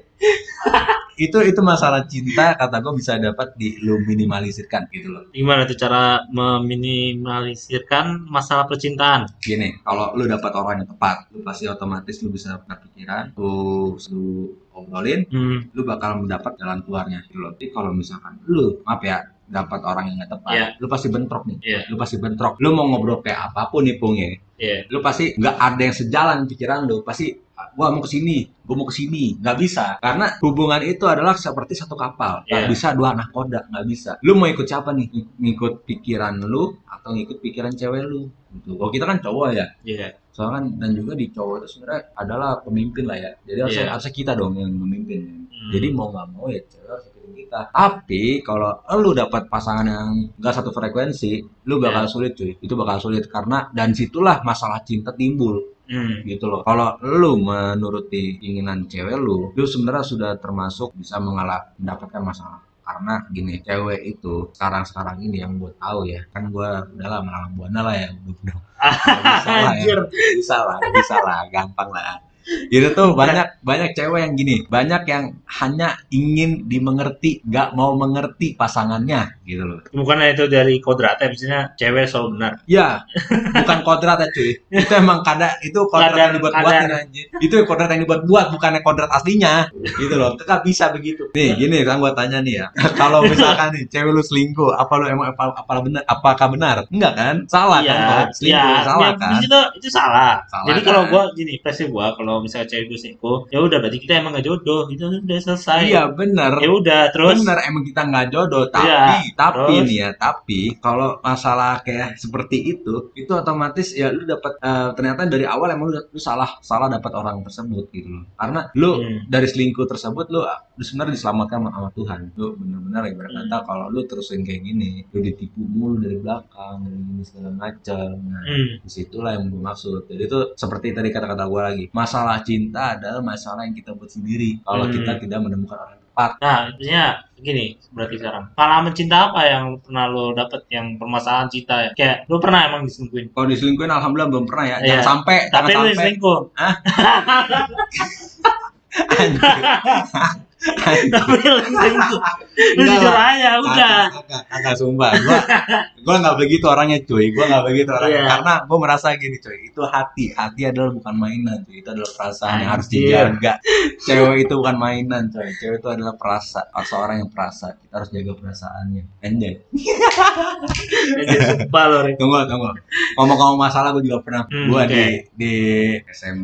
Itu itu masalah cinta kata gue bisa dapat di lu minimalisirkan gitu loh. gimana tuh cara meminimalisirkan masalah percintaan gini kalau lu dapat orang yang tepat lu pasti otomatis lu bisa berpikiran lu lu obrolin hmm. lu bakal mendapat jalan keluarnya gitu loh. Tapi kalau misalkan lu maaf ya dapat orang yang gak tepat, Iya. lu pasti bentrok nih. Iya. Lu pasti bentrok. Lu mau ngobrol kayak apa pun nih Pung ya. Iya. Lu pasti nggak ada yang sejalan pikiran lu. Pasti gua mau ke sini, gua mau ke sini. Nggak bisa. Karena hubungan itu adalah seperti satu kapal. Nggak Iya. bisa dua anak koda, nggak bisa. Lu mau ikut siapa nih? Ng- Ngikut pikiran lu atau ngikut pikiran cewek lu? Gitu. Kalau kita kan cowok ya, Iya. soalnya kan dan juga di cowok itu sebenarnya adalah pemimpin lah ya jadi harusnya, Iya. harusnya kita dong yang memimpin Hmm. jadi mau nggak mau ya cewek harus ikutin kita tapi kalau lu dapat pasangan yang nggak satu frekuensi lu bakal Iya. sulit cuy itu bakal sulit karena dan situlah masalah cinta timbul Hmm. gitu loh. Kalau lu menuruti keinginan cewek lu lu sebenarnya sudah termasuk bisa mengalah mendapatkan masalah. Karena gini cewek itu sekarang sekarang ini yang gue tahu ya kan gue udah lama lama buana lah ya udah udah bisa lah ya bisa lah bisa lah gampang lah itu tuh banyak banyak cewek yang gini. Banyak yang hanya ingin dimengerti nggak mau mengerti pasangannya gitu loh. Bukannya itu dari kodratnya misalnya cewek selalu benar. Ya bukan kodrat ya cuy. Itu emang kada itu kodrat Kadar- yang dibuat buat anjir itu kodrat yang dibuat buat bukannya kodrat aslinya gitu loh. Nggak bisa begitu. Nih gini kan gua tanya nih ya. Kalau misalkan nih cewek lu selingkuh apa lu emang apa, apa benar apakah benar? Enggak kan? Salah kan? Iya, Bang? selingkuh iya, salah ya, kan? itu itu salah. Salah Jadi kan? kalau gua gini, versi gua kalau misalnya cewek gue selingkuh, ya udah berarti kita emang gak jodoh, itu udah selesai. iya benar Ya udah, terus Bener emang kita nggak jodoh tapi Iya, tapi terus? nih ya tapi kalau masalah kayak seperti itu itu otomatis ya lu dapat eh, ternyata dari awal emang lu, lu salah salah dapat orang tersebut gitu loh karena lu Hmm. dari selingkuh tersebut lu, lu sebenarnya diselamatkan sama, sama Tuhan lu bener-bener ya berkata Hmm. kalau lu terusin kayak gini lu ditipu mulu dari belakang dari ini segala macam nah Hmm. di situlah yang gue maksud jadi itu seperti tadi kata-kata gue lagi masalah cinta adalah masalah yang kita buat sendiri kalau Hmm. kita tidak menemukan orang tepat Nah, maksudnya gini, berarti sekarang pengalaman cinta apa yang pernah lo dapet yang permasalahan cinta ya? Kayak lo pernah emang diselingkuhin? Kalau diselingkuhin alhamdulillah belum pernah ya. Jangan sampai, Tapi jangan lo diselingkuh. Anjir. Tapi. Lo Enggak jujur aja, udah. Agak, sumpah. Gua gua nggak begitu orangnya cuy. Gua nggak begitu orangnya. Iya. Karena gua merasa gini cuy. Itu hati. Hati adalah bukan mainan cuy. Itu adalah perasaan yang harus Anjir. dijaga. Cewek itu bukan mainan cuy. Cewek itu adalah perasa. Seorang yang perasa. Kita harus jaga perasaannya. Anjay. Anjir, sumpah lo. Tunggu, tunggu. Ngomong-ngomong masalah gue juga pernah. Hmm, gua oke. di di SM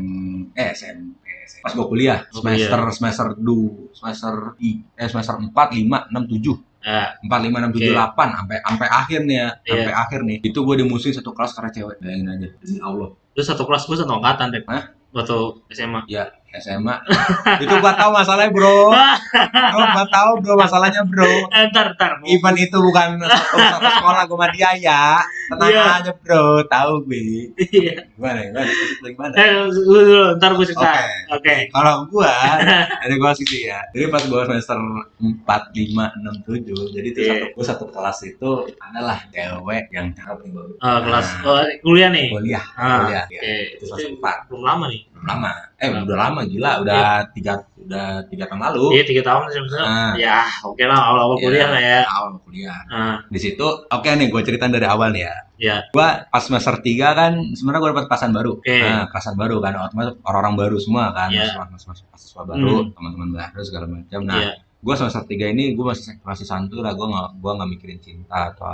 eh SM eh, SM. Pas gue kuliah Oh, semester kuliah. semester du semester i eh semester empat lima enam tujuh Ya, empat lima enam tujuh delapan sampai sampai akhir nih ya Iya. sampai akhir nih itu gue dimusuhin satu kelas karena cewek bayangin aja demi Allah lu satu kelas gue satu angkatan, Rik. Hah? Waktu SMA. ya SMA itu gua tahu masalahnya bro gua gua tahu bro masalahnya bro Eh, ntar, ntar. Even itu bukan satu, satu sekolah sama dia ya tenang Iya. aja bro tahu gue Iya. gimana gimana gimana Eh, lu dulu, ntar gue cerita. Oke. Oke. Kalau gua dari gua sih ya. Jadi pas gua semester 4, 5, 6, 7, jadi itu Iya. satu gua satu kelas itu adalah cewek yang cakep nih baru. Oh, kelas oh, kuliah nih. kuliah, Ah, kuliah. Oke. Ya, itu semester 4. Belum lama nih. Lama. Eh, udah lama gila, udah tiga udah tiga tahun lalu. Iya, tiga tahun sih. Ah. Ya, oke lah awal-awal Iya, kuliah lah ya. Awal kuliah. Ah, Di situ oke nih gua ceritain dari awal nih ya. ya. Gua pas semester 3 kan sebenarnya gua dapat kelasan baru. Oke. Nah, kelasan baru kan otomatis orang-orang baru semua kan, Iya. mahasiswa mahasiswa baru, Hmm. teman-teman baru segala macam. Nah, Iya. gue semester tiga ini gue masih masih santuy lah gue nggak gue nggak mikirin cinta atau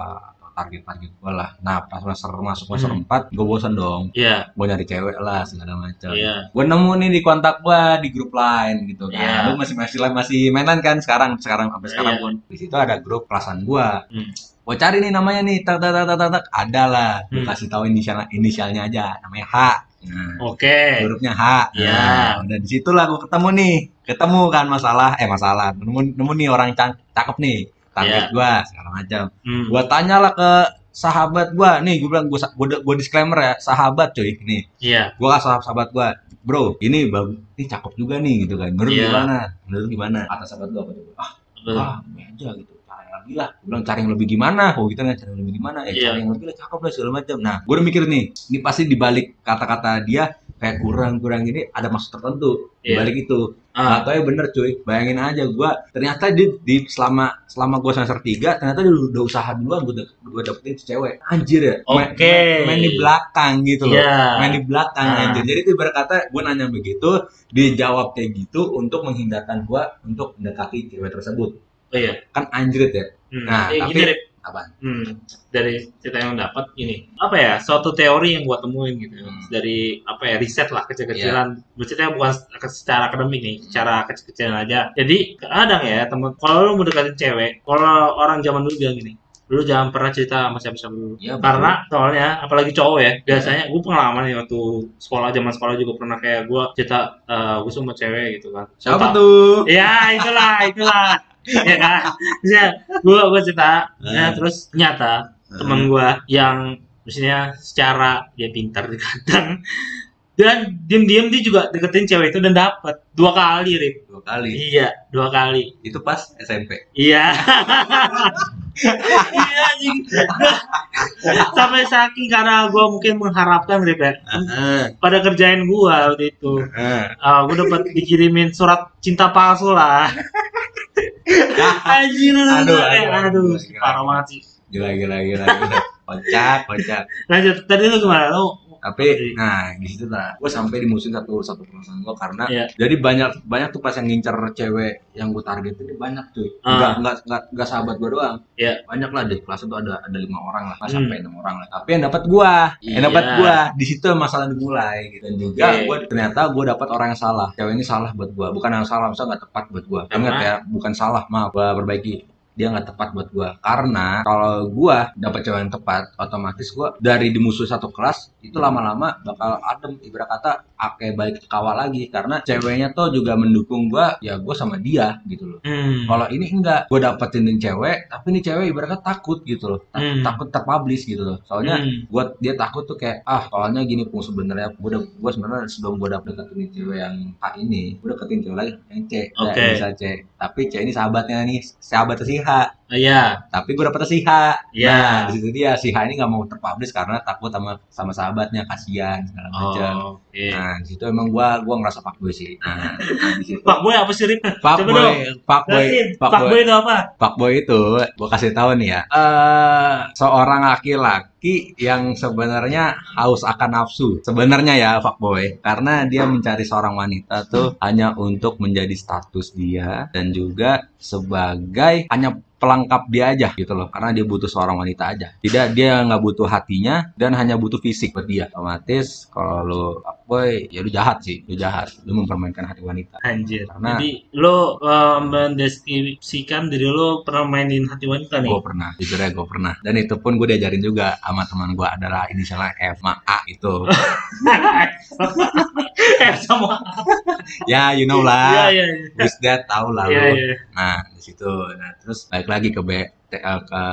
target-target gue lah nah pas semester masuk semester Hmm. 4 gue bosan dong Iya. gue nyari cewek lah segala macam Iya. gue nemu nih di kontak gue di grup lain gitu kan Iya. lu masih masih masih mainan kan sekarang sekarang sampai sekarang Iya. pun di situ ada grup kelasan gue Hmm. gue cari nih namanya nih tak tak tak tak tak, ada lah gue Hmm. kasih tahu inisial inisialnya aja namanya H nah, Oke. hurufnya H Iya. nah, udah di situlah gue ketemu nih ketemu kan masalah eh masalah nemu nemu nih orang cak- cakep nih target Iya. gue segala macam. Hmm. gue tanyalah ke sahabat gue nih gue bilang gue gue disclaimer ya sahabat cuy nih. Iya. gue kasih sahabat, sahabat gue bro ini bagus ini cakep juga nih gitu kan. Menurut Iya. gimana? Menurut gimana? Kata sahabat gue apa tuh? Ah ini aja gitu lebih lah gue bilang cari yang lebih gimana oh gitu kan cari yang lebih gimana ya Iya. cari yang lebih lah cakep lah segala macam nah gue udah mikir nih ini pasti dibalik kata-kata dia kayak kurang kurang ini ada maksud tertentu Iya. dibalik itu Ah. Gak tau ya bener cuy bayangin aja gue ternyata di, di selama selama gue semester 3 ternyata dia udah usaha duluan gue gue dapetin si cewek anjir ya Oke. main, main di belakang gitu loh Iya. main di belakang Ah. anjir. Jadi itu berkata gue nanya begitu, dijawab kayak gitu untuk menghindarkan gue untuk mendekati cewek tersebut. Oh iya. Kan anjrit ya. Hmm. Nah, Eh, tapi- gini, Rip. Apa? Hmm, dari cerita yang dapat ini apa ya suatu teori yang gua temuin gitu Hmm. dari apa ya riset lah kecil-kecilan maksudnya bukan secara akademik nih secara kecil-kecilan aja jadi kadang ya temen kalau lu mau deketin cewek kalau orang zaman dulu bilang gini lu jangan pernah cerita sama siapa-siapa dulu Iya, karena soalnya apalagi cowok ya biasanya gue pengalaman nih waktu sekolah zaman sekolah juga pernah kayak gue cerita gue sama cewek gitu kan Siapa Tahu- tuh? Ya itulah itulah ya kan bisa gue gue cerita ya Hmm. terus ternyata teman gue yang maksudnya secara dia pintar kadang dan diem-diem dia juga deketin cewek itu dan dapat dua kali Rip Dua kali. iya dua kali Itu pas SMP. iya iya anjing. sampai saking karena gue mungkin mengharapkan Rip ya pada kerjain gue waktu itu Ah, gue dapat dikirimin surat cinta palsu lah. Anjir, Aduh, eh, aduh, aduh, gila, parah gila. banget sih. Gila gila gila. gila. Kocak, kocak. Lanjut, tadi lu gimana? Lu Tapi nah di situ lah gue sampai dimusuhin satu satu perasaan gue karena Iya. jadi banyak banyak tuh pas yang ngincer cewek yang gue target itu banyak cuy Ah. nggak nggak nggak nggak sahabat gue doang Iya. banyak lah di kelas itu ada ada lima orang lah nggak Hmm. sampai enam orang lah tapi yang dapat gua yang dapat Iya. gua di situ masalah dimulai gitu. dan juga Oke. gua ternyata gua dapat orang yang salah cewek ini salah buat gua bukan yang salah misalnya nggak tepat buat Karena? ingat ya bukan salah maaf gua perbaiki dia nggak tepat buat gua karena kalau gua dapat cewek yang tepat otomatis gua dari dimusuh satu kelas itu lama-lama bakal adem ibarat kata ake balik ke kawal lagi karena ceweknya tuh juga mendukung gua ya gua sama dia gitu loh hmm. kalau ini enggak, gue dapetin cewek, tapi nih cewek ibaratnya takut gitu loh, Tak- Hmm. takut terpublish gitu loh. Soalnya Hmm. buat dia takut tuh kayak ah soalnya gini pun sebenarnya gue udah gue sebenarnya sebelum gue dapet deketin cewek yang A ini, gue deketin cewek lagi yang C, ya, Oke. bisa C. Tapi C ini sahabatnya nih, sahabatnya si H. Ah, Iya. Tapi gue dapetnya si H. Iya. Nah, di situ dia si H ini nggak mau terpublish karena takut sama sama sahabatnya kasihan segala macam. Oh, oke. Nah, di situ emang gue gua ngerasa pak gue sih. Nah. Pak Boy apa sih, Rip? Pak Coba boy, pak boy, pak Pak boy. Boy itu apa? Fuckboy itu, gue kasih tahu nih ya, eh seorang laki-laki yang sebenarnya haus akan nafsu. Sebenarnya ya fuckboy, karena dia mencari seorang wanita tuh hanya untuk menjadi status dia dan juga sebagai hanya pelengkap dia aja gitu loh. Karena dia butuh seorang wanita aja. Tidak dia nggak butuh hatinya dan hanya butuh fisik buat dia. Otomatis kalau lo fuckboy ya lu jahat sih lu jahat lu mempermainkan hati wanita Anjir. Karena- Jadi lo eh, mendeskripsikan diri lo pernah mainin hati wanita nih. gue pernah jujur ya gue pernah dan itu pun gue diajarin juga sama teman gue adalah inisialnya F ma A itu eh sama. ya you know lah iya. who's that tahu lah Iya, lu. iya. nah di situ nah terus balik lagi ke B ke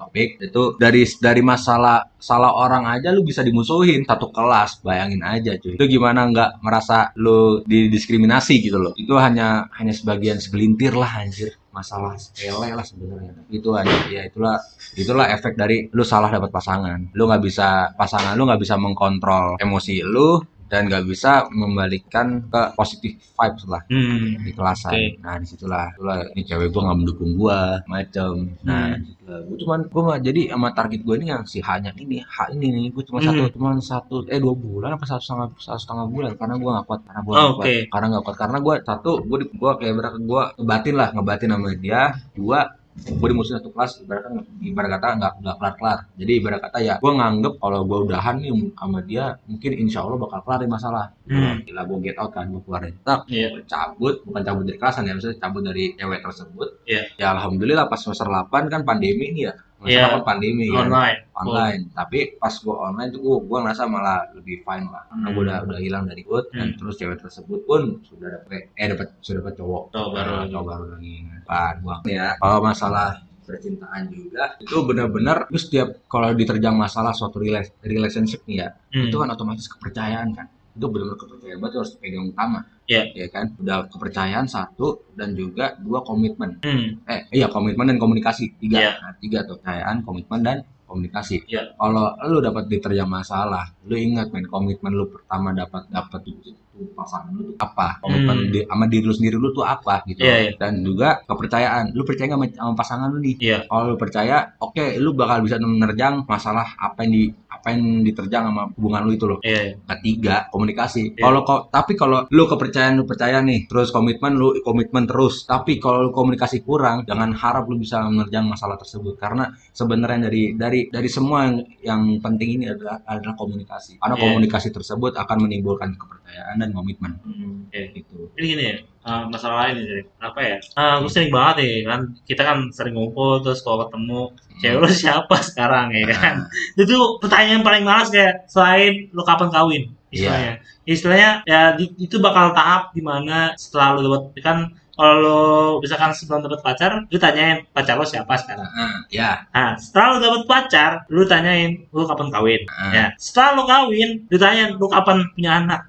topik itu dari dari masalah salah orang aja lu bisa dimusuhin satu kelas bayangin aja cuy. Itu gimana nggak merasa lu didiskriminasi gitu loh. Itu hanya hanya sebagian segelintir lah anjir. Masalah sepele lah sebenarnya. Itu aja. Ya itulah itulah efek dari lu salah dapat pasangan. Lu nggak bisa pasangan lu nggak bisa mengkontrol emosi lu dan nggak bisa membalikkan ke positif vibes lah Hmm. di kelasan. Oke. Nah di situlah, itulah ini cewek gue nggak mendukung gue, macam. Nah, Hmm. gue cuman gue nggak jadi sama target gue ini yang si hanya ini, H ini nih, gue cuma Hmm. satu, cuma satu, eh dua bulan apa satu setengah satu setengah bulan karena gue nggak kuat, karena gue Oh, kuat, karena nggak kuat, karena gue satu, gue gue kayak berarti gue ngebatin lah, ngebatin sama dia, dua gue di musuh satu kelas ibarat kata ibarat kata nggak nggak kelar kelar jadi ibarat kata ya gue nganggep kalau gue udahan nih sama dia mungkin insya Allah bakal kelar nih masalah Hmm. gila gue get out kan gue keluar dari tak Iya. gue cabut bukan cabut dari kelasan ya maksudnya cabut dari cewek tersebut Iya. ya alhamdulillah pas semester 8 kan pandemi nih ya semester Iya. 8 pandemi kan Online. online tapi pas gue online tuh gue gue ngerasa malah lebih fine lah karena gue Hmm. udah udah hilang dari gue dan Hmm. terus cewek tersebut pun sudah dapet eh dapat sudah dapat cowok Cowok baru Nah, lagi. cowok baru lagi pan gua ya kalau masalah percintaan juga itu benar-benar itu setiap kalau diterjang masalah suatu rela- relationship nih ya Hmm. itu kan otomatis kepercayaan kan itu benar-benar kepercayaan berarti harus pegang utama Iya. ya kan udah kepercayaan satu dan juga dua komitmen Hmm. eh iya komitmen dan komunikasi tiga Iya. nah, tiga tuh kepercayaan komitmen dan komunikasi Iya. kalau lu dapat diterjang masalah lu ingat men komitmen lu pertama dapat dapat itu pasangan lu tuh apa komitmen Hmm. di, sama diri lu sendiri lu tuh apa gitu Iya, iya. dan juga kepercayaan lu percaya nggak sama, pasangan lu nih Iya. kalau lu percaya oke lu bakal bisa menerjang masalah apa yang di apa yang diterjang sama hubungan lu itu loh Iya. ketiga komunikasi Iya. kalau kok tapi kalau lu kepercayaan lu percaya nih terus komitmen lu komitmen terus tapi kalau lu komunikasi kurang jangan harap lu bisa menerjang masalah tersebut karena sebenarnya dari dari dari semua yang, yang penting ini adalah adalah komunikasi karena Iya. komunikasi tersebut akan menimbulkan kepercayaan dan komitmen Hmm. Oke. gitu Ini gini ya, eh, masalah lain nih, apa ya? Eh, gue sering banget nih kan, kita kan sering ngumpul terus kalau ketemu cewek lu siapa sekarang ya kan? Nah, Itu pertanyaan paling males kayak selain lu kapan kawin istilahnya. Istilahnya ya di- itu bakal tahap di mana setelah lu dapat kan kalau lu misalkan sebelum dapat pacar, lu tanyain pacar lo siapa sekarang. nah, ya Nah, setelah lu dapat pacar, lu tanyain lu kapan kawin. nah, Ya, setelah lu kawin, lu tanyain lu kapan punya anak.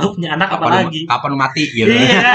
Lu punya anak apa kapan lagi? kapan mati gitu Iya.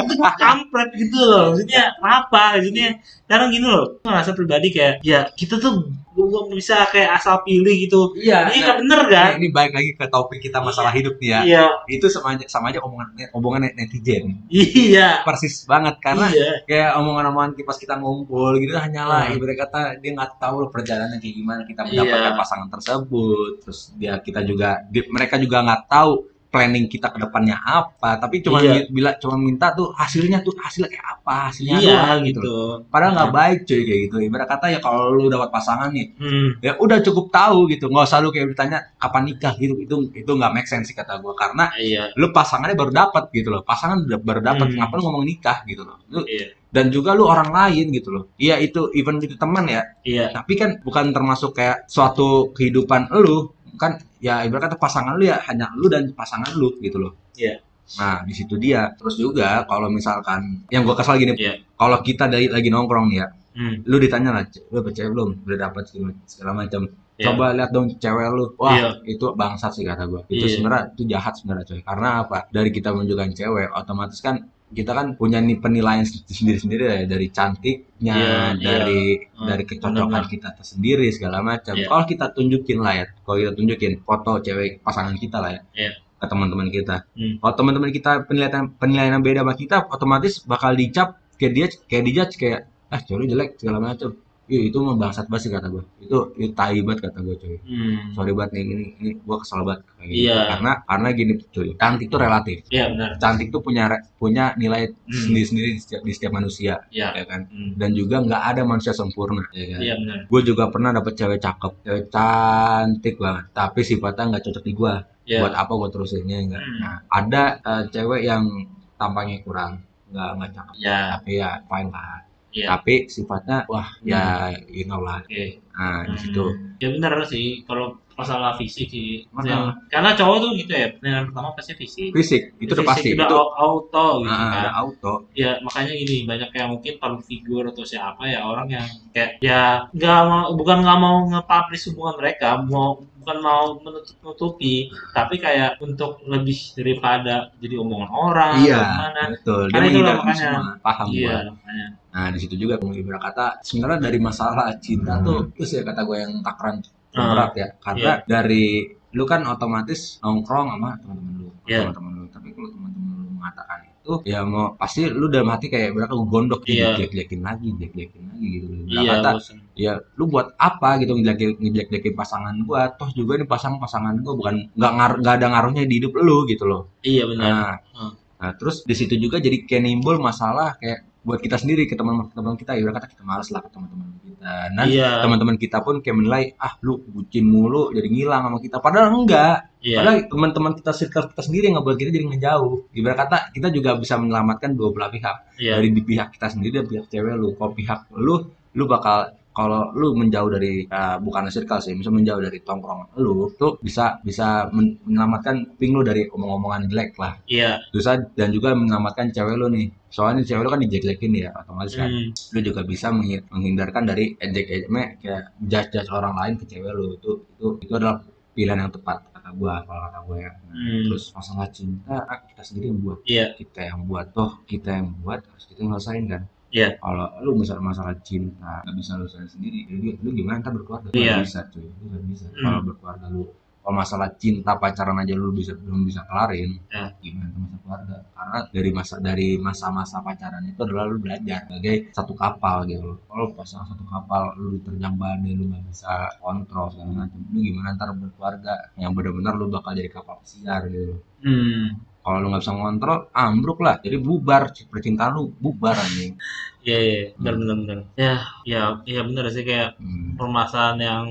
itu kampret gitu loh. Maksudnya apa? Maksudnya kadang gini loh. Ngerasa pribadi kayak ya kita tuh belum bisa kayak asal pilih gitu. iya Ini nah, nggak bener kan? ini baik lagi ke topik kita masalah hidup nih ya Iya. itu sama aja sama aja omongan omongan netizen Iya. persis banget karena Iya. kayak omongan-omongan pas kita ngumpul gitu hanyalah Hmm. ibarat kata dia nggak tahu loh perjalanannya kayak gimana kita Iya. mendapatkan pasangan tersebut terus dia kita juga mereka juga nggak tahu planning kita ke depannya apa tapi cuma Iya. bila cuma minta tuh hasilnya tuh hasilnya kayak apa hasilnya Iya doang gitu. padahal nggak baik cuy kayak gitu ibarat kata ya kalau lu dapat pasangan nih Hmm. ya udah cukup tahu gitu nggak usah lu kayak ditanya kapan nikah gitu itu itu nggak make sense sih kata gua karena Iya. lu pasangannya baru dapat gitu loh pasangan udah baru dapat Hmm. kenapa lu ngomong nikah gitu loh lu Iya. dan juga lu orang lain gitu loh. Iya itu even itu teman ya, Iya. tapi kan bukan termasuk kayak suatu kehidupan lu kan ya ibarat kata pasangan lu ya hanya lu dan pasangan lu gitu loh. Iya. Nah di situ dia. Terus juga kalau misalkan yang gua kesal gini, Iya. kalau kita dari lagi nongkrong nih ya, Hmm. lu ditanya lah, "Ce- lu percaya belum? Udah dapat segala, macam. Iya. Coba lihat dong cewek lu. Wah, Iya. itu bangsat sih kata gua. Itu Iya. sebenarnya itu jahat sebenarnya coy. Karena apa? Dari kita menunjukkan cewek, otomatis kan kita kan punya nih penilaian sendiri-sendiri ya dari cantiknya, dari iya. dari Hmm, kecocokan benar-benar. kita tersendiri segala macam. Iya. Kalau kita tunjukin lah ya, kalau kita tunjukin foto cewek pasangan kita lah ya. Iya. ke teman-teman kita. Hmm. Kalau teman-teman kita penilaian penilaian yang beda sama kita, otomatis bakal dicap kayak dia kayak dijudge kayak ah cewek jelek segala macam. Ih, itu mah bangsat banget sih kata gue. Itu itu tai banget kata gue cuy. Hmm. Sorry banget nih ini ini gue kesel banget kayak gitu. Iya. Karena karena gini cuy, cantik tuh relatif. Iya benar. Cantik tuh punya punya nilai Hmm. sendiri-sendiri di setiap di setiap manusia, Iya. ya kan. Hmm. Dan juga nggak ada manusia sempurna, ya kan. Iya benar. Gue juga pernah dapet cewek cakep, cewek cantik banget, tapi sifatnya nggak cocok di gue. Iya. Buat apa gue terusinnya enggak? Hmm. Nah, ada eh, cewek yang tampangnya kurang, nggak nggak cakep, Iya. tapi ya fine lah. Iya. Tapi sifatnya wah ya you know lah. Oke. Nah di situ. Hmm. Ya benar sih kalau masalah fisik sih. Ya, Karena cowok tuh gitu ya, penilaian pertama pasti fisik. Fisik itu udah pasti udah itu au- auto gitu ah, kan. ada auto. Ya makanya gini banyak yang mungkin public figure atau siapa ya orang yang kayak ya nggak mau bukan nggak mau nge-publish hubungan mereka mau bukan mau menutup nutupi tapi kayak untuk lebih daripada jadi omongan orang Iya, atau gimana betul. Karena menghindarkan makanya. semua. Paham iya makanya Nah, di situ juga ibarat kata sebenarnya dari masalah cinta tuh terus ya kata gue yang takaran Hmm. berat ya. Karena dari lu kan otomatis nongkrong sama teman-teman lu, Iya. teman-teman lu. Tapi kalau teman-teman lu mengatakan itu ya mau pasti lu dalam hati kayak berarti lu gondok Iya. jelek-jelekin lagi, jelek-jelekin lagi gitu. Ibarat iya kata bosen. ya lu buat apa gitu ngejelek ngejelek pasangan gua toh juga nih pasang pasangan gua bukan nggak ngar nggak ada ngaruhnya di hidup lu gitu loh iya benar nah Hmm. nah terus di situ juga jadi kayak nimbul masalah kayak buat kita sendiri ke teman-teman kita. Ya kata kita malas lah ke teman-teman kita. Dan Iya. teman-teman kita pun kayak menilai ah lu bucin mulu jadi ngilang sama kita. Padahal enggak. Iya. padahal teman-teman kita circle kita sendiri yang ngebuat kita jadi ngejauh ibarat kata kita juga bisa menyelamatkan dua belah pihak. Iya. dari di pihak kita sendiri dan pihak cewek lu. Kalau pihak lu lu bakal kalau lu menjauh dari uh, bukan circle sih bisa menjauh dari tongkrongan lu tuh bisa bisa men- menyelamatkan ping lu dari omong-omongan jelek lah. Iya. bisa dan juga menyelamatkan cewek lu nih soalnya cewek lu kan dijelekin ya otomatis kan Hmm. lu juga bisa menghi- menghindarkan dari ejek ejek kayak judge judge orang lain ke cewek lu itu itu itu adalah pilihan yang tepat kata gua kalau kata gua ya Hmm. terus masalah cinta ah, kita sendiri yang buat Iya. kita yang buat toh kita yang buat harus kita yang ngerasain kan Iya. kalau lu misalnya masalah cinta nggak bisa lu sendiri jadi lu gimana ntar berkeluarga Iya. Nggak bisa cuy lu nggak bisa Hmm. kalau berkeluarga lu kalau masalah cinta pacaran aja lu bisa belum bisa kelarin Ya. gimana tuh masa keluarga karena dari masa dari masa-masa pacaran itu adalah lu belajar sebagai satu kapal gitu kalau pasang satu kapal lu diterjang badai lu nggak bisa kontrol segala macam lu gimana ntar berkeluarga yang benar-benar lu bakal jadi kapal pesiar gitu Hmm. kalau lu nggak bisa ngontrol ambruk lah jadi bubar percintaan lu bubar anjing Iya, iya, benar benar benar. Ya, ya, ya benar sih kayak Hmm. permasalahan yang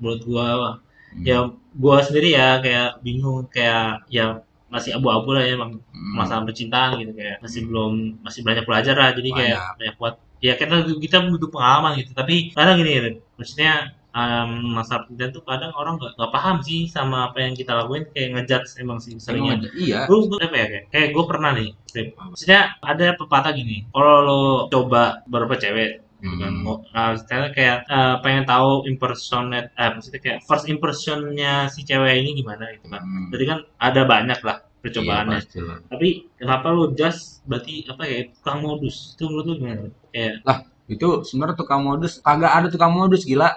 menurut gua Hmm. ya gua sendiri ya kayak bingung kayak ya masih abu-abu lah ya emang Hmm. masalah percintaan gitu kayak masih belum masih banyak belajar lah jadi kayak Banyak. banyak buat ya kita kita butuh pengalaman gitu tapi kadang gini Rin, maksudnya em, masalah percintaan tuh kadang orang nggak nggak paham sih sama apa yang kita lakuin kayak ngejudge emang sih seringnya iya gue apa ya kayak, kayak gue pernah nih maksudnya ada pepatah gini kalau lo coba beberapa cewek gitu kan Hmm. Nah, misalnya kayak eh, pengen tahu impersonate eh maksudnya kayak first impressionnya si cewek ini gimana gitu kan Hmm. berarti kan ada banyak lah Iya, percobaannya lah. tapi kenapa lo just berarti apa ya tukang modus itu menurut lo gimana kayak itu sebenarnya tukang modus kagak ada tukang modus gila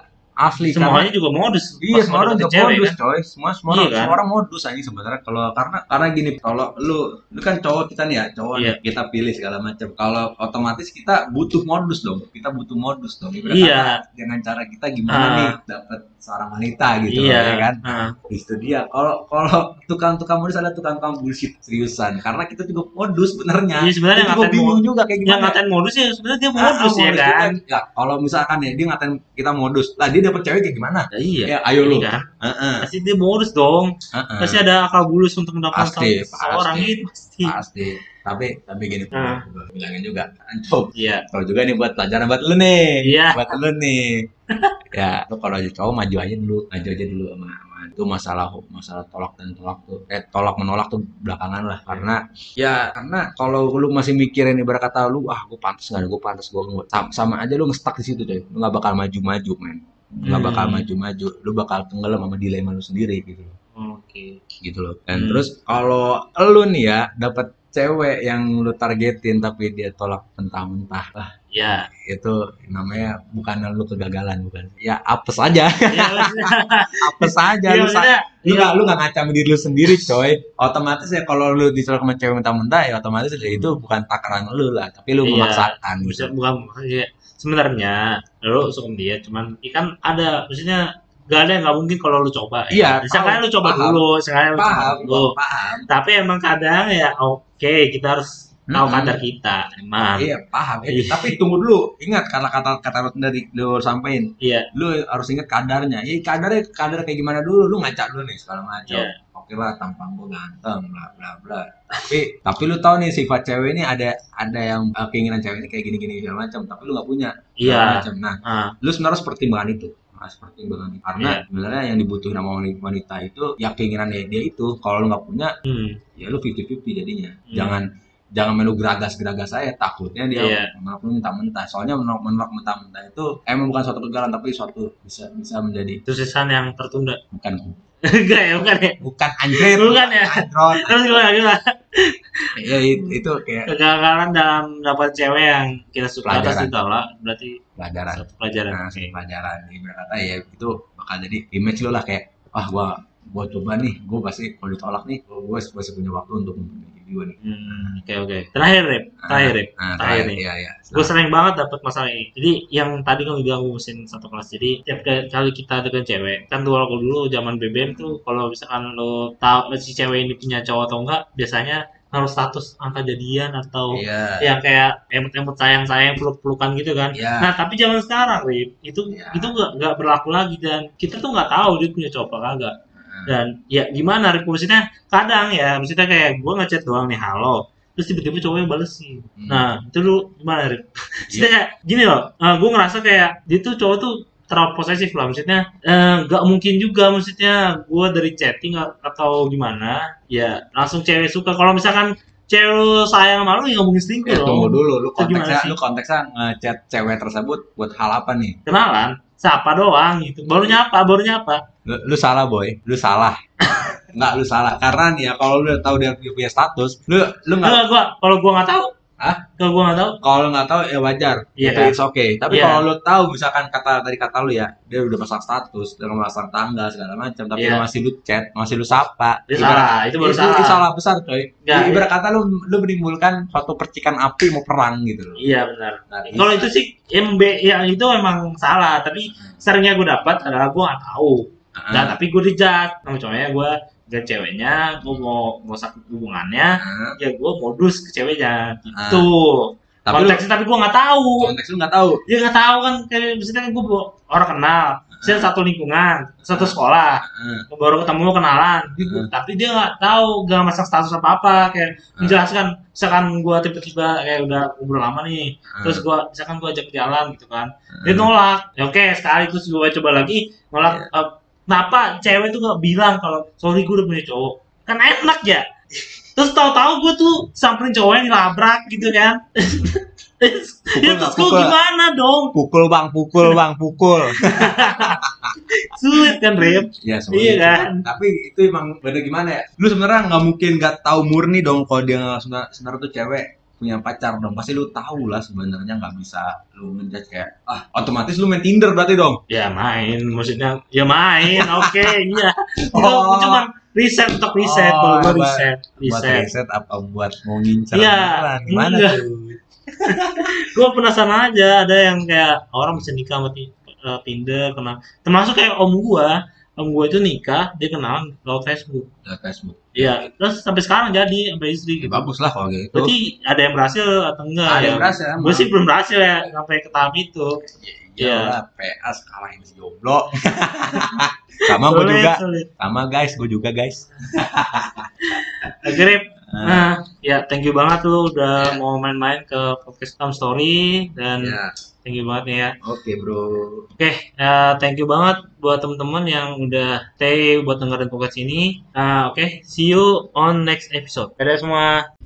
asli semuanya juga modus Iya, semua orang juga cewek, modus, kan? coy. Semua semua Iya, orang, kan? semua orang modus aja sebenarnya kalau karena karena gini, kalau lu lu kan cowok kita nih ya, cowok Iya. kita pilih segala macam. Kalau otomatis kita butuh modus dong. Kita butuh modus dong. Ibarat Iya. Dengan cara kita gimana Ah. nih dapat seorang wanita gitu iya ya kan. Nah, Itu dia. Kalau kalau tukang-tukang modus ada tukang-tukang bullshit seriusan. Karena kita juga modus benernya. Iya, sebenarnya Kita juga bingung juga kayak yang gimana. ngatain modus ya sebenarnya dia Ah, modus ya modus kan juga. Ya, kalau misalkan ya dia ngatain kita modus, lah dia dapet cewek kayak gimana? Ya, iya Ya, ayo lu. Kan Heeh. pasti dia modus dong heeh. pasti ada akal bulus untuk mendapatkan Pasti, seorang pasti. itu pasti pasti tapi tapi gini Ah. gua bilangin juga ancob iya kalau juga nih buat pelajaran buat lu nih Iya. buat lu nih ya lu kalau jadi cowok maju aja dulu maju aja dulu sama, itu masalah masalah tolak dan tolak tuh eh tolak menolak tuh belakangan lah karena ya karena kalau lu masih mikirin ibarat kata lu ah gue pantas nggak gue pantas gue sama, sama aja lu ngestak di situ coy lu nggak bakal maju maju men nggak bakal Hmm. maju maju lu bakal tenggelam sama dilema lu sendiri gitu loh oke gitu loh. Dan Hmm. terus kalau lu nih ya dapat cewek yang lu targetin tapi dia tolak mentah-mentah, lah ya itu namanya bukan lu kegagalan bukan. Ya apes aja, maksudnya- apes aja iya, lu. maksudnya Lu iya. gak, lu gak ngacam diri lu sendiri coy Otomatis ya kalau lu ditolak sama cewek mentah-mentah Ya otomatis ya itu bukan takaran lu lah Tapi lu Iya. memaksakan bisa gitu bukan maksudnya sebenarnya lo suka dia cuman ya kan ada maksudnya gak ada yang nggak mungkin kalau lu coba Iya, ya. sekali tahu, lu coba paham. dulu sekali lu coba Paham, dulu gua paham tapi emang kadang ya oke kita harus tahu Mm-mm. kadar kita emang Iya paham ya. Iya. Tapi tunggu dulu Ingat karena kata kata lu dari lu sampein iya lu harus inget kadarnya. Ya kadarnya kadar kayak gimana dulu, lu ngacak dulu nih segala macam. Iya. Oke lah tampang gua ganteng, bla bla bla. Tapi tapi lu tahu nih sifat cewek ini ada ada yang uh, keinginan cewek ini kayak gini gini segala macam, tapi lu nggak punya. Iya. macam. Nah, ah lu sebenarnya harus pertimbangan itu. Harus pertimbangan itu. Karena Iya. sebenarnya yang dibutuhin sama wanita, itu ya keinginannya dia itu. Kalau lu nggak punya, hmm. ya lu 50-50 jadinya. Hmm. Jangan jangan menu geragas-geragas saya takutnya dia Iya. menolak mentah-mentah. Soalnya menolak, menolak mentah-mentah itu emang bukan suatu kegagalan tapi suatu bisa bisa menjadi kesuksesan yang tertunda bukan enggak ya bukan ya? Bukan anjir Bukan ya? android terus gimana gimana? Ya itu, itu kayak kegagalan dalam dapat cewek yang kita suka atas Pelajaran. ditolak berarti pelajaran. Satu pelajaran nah, satu pelajaran. Berkata ya itu bakal jadi image lu lah kayak wah gua gua coba nih gua pasti kalau ditolak nih gua, gua masih punya waktu untuk memperbaiki diri nih Hmm, oke oke terakhir Rip terakhir Rip nah, terakhir nih iya iya gue sering banget dapat masalah ini jadi yang tadi kamu bilang gue mesin satu kelas jadi tiap kali kita dengan cewek kan tuh kalau dulu zaman BBM tuh kalau misalkan lo tahu si cewek ini punya cowok atau enggak biasanya naruh status angka jadian atau Iya. yang kayak emot-emot sayang-sayang peluk-pelukan gitu kan. Iya. Nah, tapi zaman sekarang, Rip, itu Iya. itu nggak berlaku lagi dan kita tuh nggak tahu dia punya cowok apa kagak. Dan ya gimana? Maksudnya kadang ya, maksudnya kayak gue ngechat doang nih, halo. Terus tiba-tiba cowoknya balesin. Hmm. Nah, itu lu gimana? Maksudnya kayak gini loh, gue ngerasa kayak dia tuh cowok tuh terlalu posesif lah maksudnya eh, nggak mungkin juga maksudnya gue dari chatting atau gimana ya langsung cewek suka kalau misalkan cewek lu sayang sama lu ya mungkin selingkuh Eh, loh tunggu dulu, lu konteksnya, lu konteksnya ngechat cewek tersebut buat hal apa nih? kenalan siapa doang gitu baru nyapa baru nyapa Lu, lu salah boy, lu salah. Nggak, lu salah. Karena nih ya, kalau lu udah tahu dia punya status, lu lu nggak Enggak, gua kalau gua nggak tahu Hah? kalau gua nggak tahu kalau nggak tahu ya wajar, Iya. itu it's okay. Tapi Iya. kalau lu tahu misalkan kata tadi kata lu ya, dia udah pasang status, dia pasang tanggal segala macam, tapi Iya. lu masih lu chat, masih lu sapa. Ibarat- salah, itu baru itu, salah. itu salah besar coy. Nggak, Ibarat kata lu lu menimbulkan suatu percikan api mau perang gitu loh. iya benar Nah, kalau itu sih MB yang itu emang salah tapi seringnya gue dapat adalah gue nggak tahu Heeh. nah tapi gue dijat sama cowoknya gue ke ceweknya gue mau mau sakit hubungannya Heeh. ya gue modus ke ceweknya Heeh. tuh Tapi lu konteksnya tapi gue nggak tahu konteks lu nggak tahu. dia nggak tahu kan kayak misalnya gue orang kenal saya satu lingkungan satu sekolah Heeh. baru ketemu kenalan gitu. Hmm. tapi dia nggak tahu nggak masang status apa apa kayak menjelaskan misalkan gue tiba-tiba kayak udah ngobrol lama nih terus gue misalkan gue ajak jalan gitu kan dia nolak ya oke sekali terus gue coba lagi nolak Iya. eh, kenapa cewek tuh nggak bilang kalau sorry gue udah punya cowok kan enak ya terus tahu-tahu gue tuh samperin cowoknya dilabrak gitu kan ya nggak terus gue pukul? gimana dong Pukul bang, pukul bang, pukul. sulit kan Rip Ya Iya kan? Tapi itu emang beda gimana ya? Lu sebenarnya nggak mungkin nggak tahu murni dong kalau dia sebenarnya tuh cewek punya pacar dong. Pasti lu tahu lah sebenarnya nggak bisa lu ngejudge kayak ah otomatis lu main Tinder berarti dong. ya main maksudnya ya main oke iya itu Oh. cuma riset untuk riset Oh, kalau gue buat- riset Buat riset riset apa buat mau ngincar Iya, beneran? Gimana tuh? gue penasaran aja ada yang kayak orang bisa nikah sama eh, Tinder kenal termasuk kayak om gua om gua itu nikah dia kenalan lewat Facebook Lihat Facebook. Iya terus sampai sekarang jadi sampai istri Ya, gitu bagus lah kalau gitu. berarti ada yang berhasil atau enggak Ada ya yang berhasil gue sih belum berhasil ya sampai ke tahap itu Iya lah, PA sekalahin si jomblo. sama gue juga. sulit. Sama guys, gue juga guys. Rip. Nah, Nah, ya thank you banget lu udah Ya. mau main-main ke podcast Tom Story dan ya. thank you banget nih ya. Oke bro. Oke, eh, thank you banget buat teman-teman yang udah stay buat dengerin podcast ini. Nah, oke, see you on next episode. Dadah semua.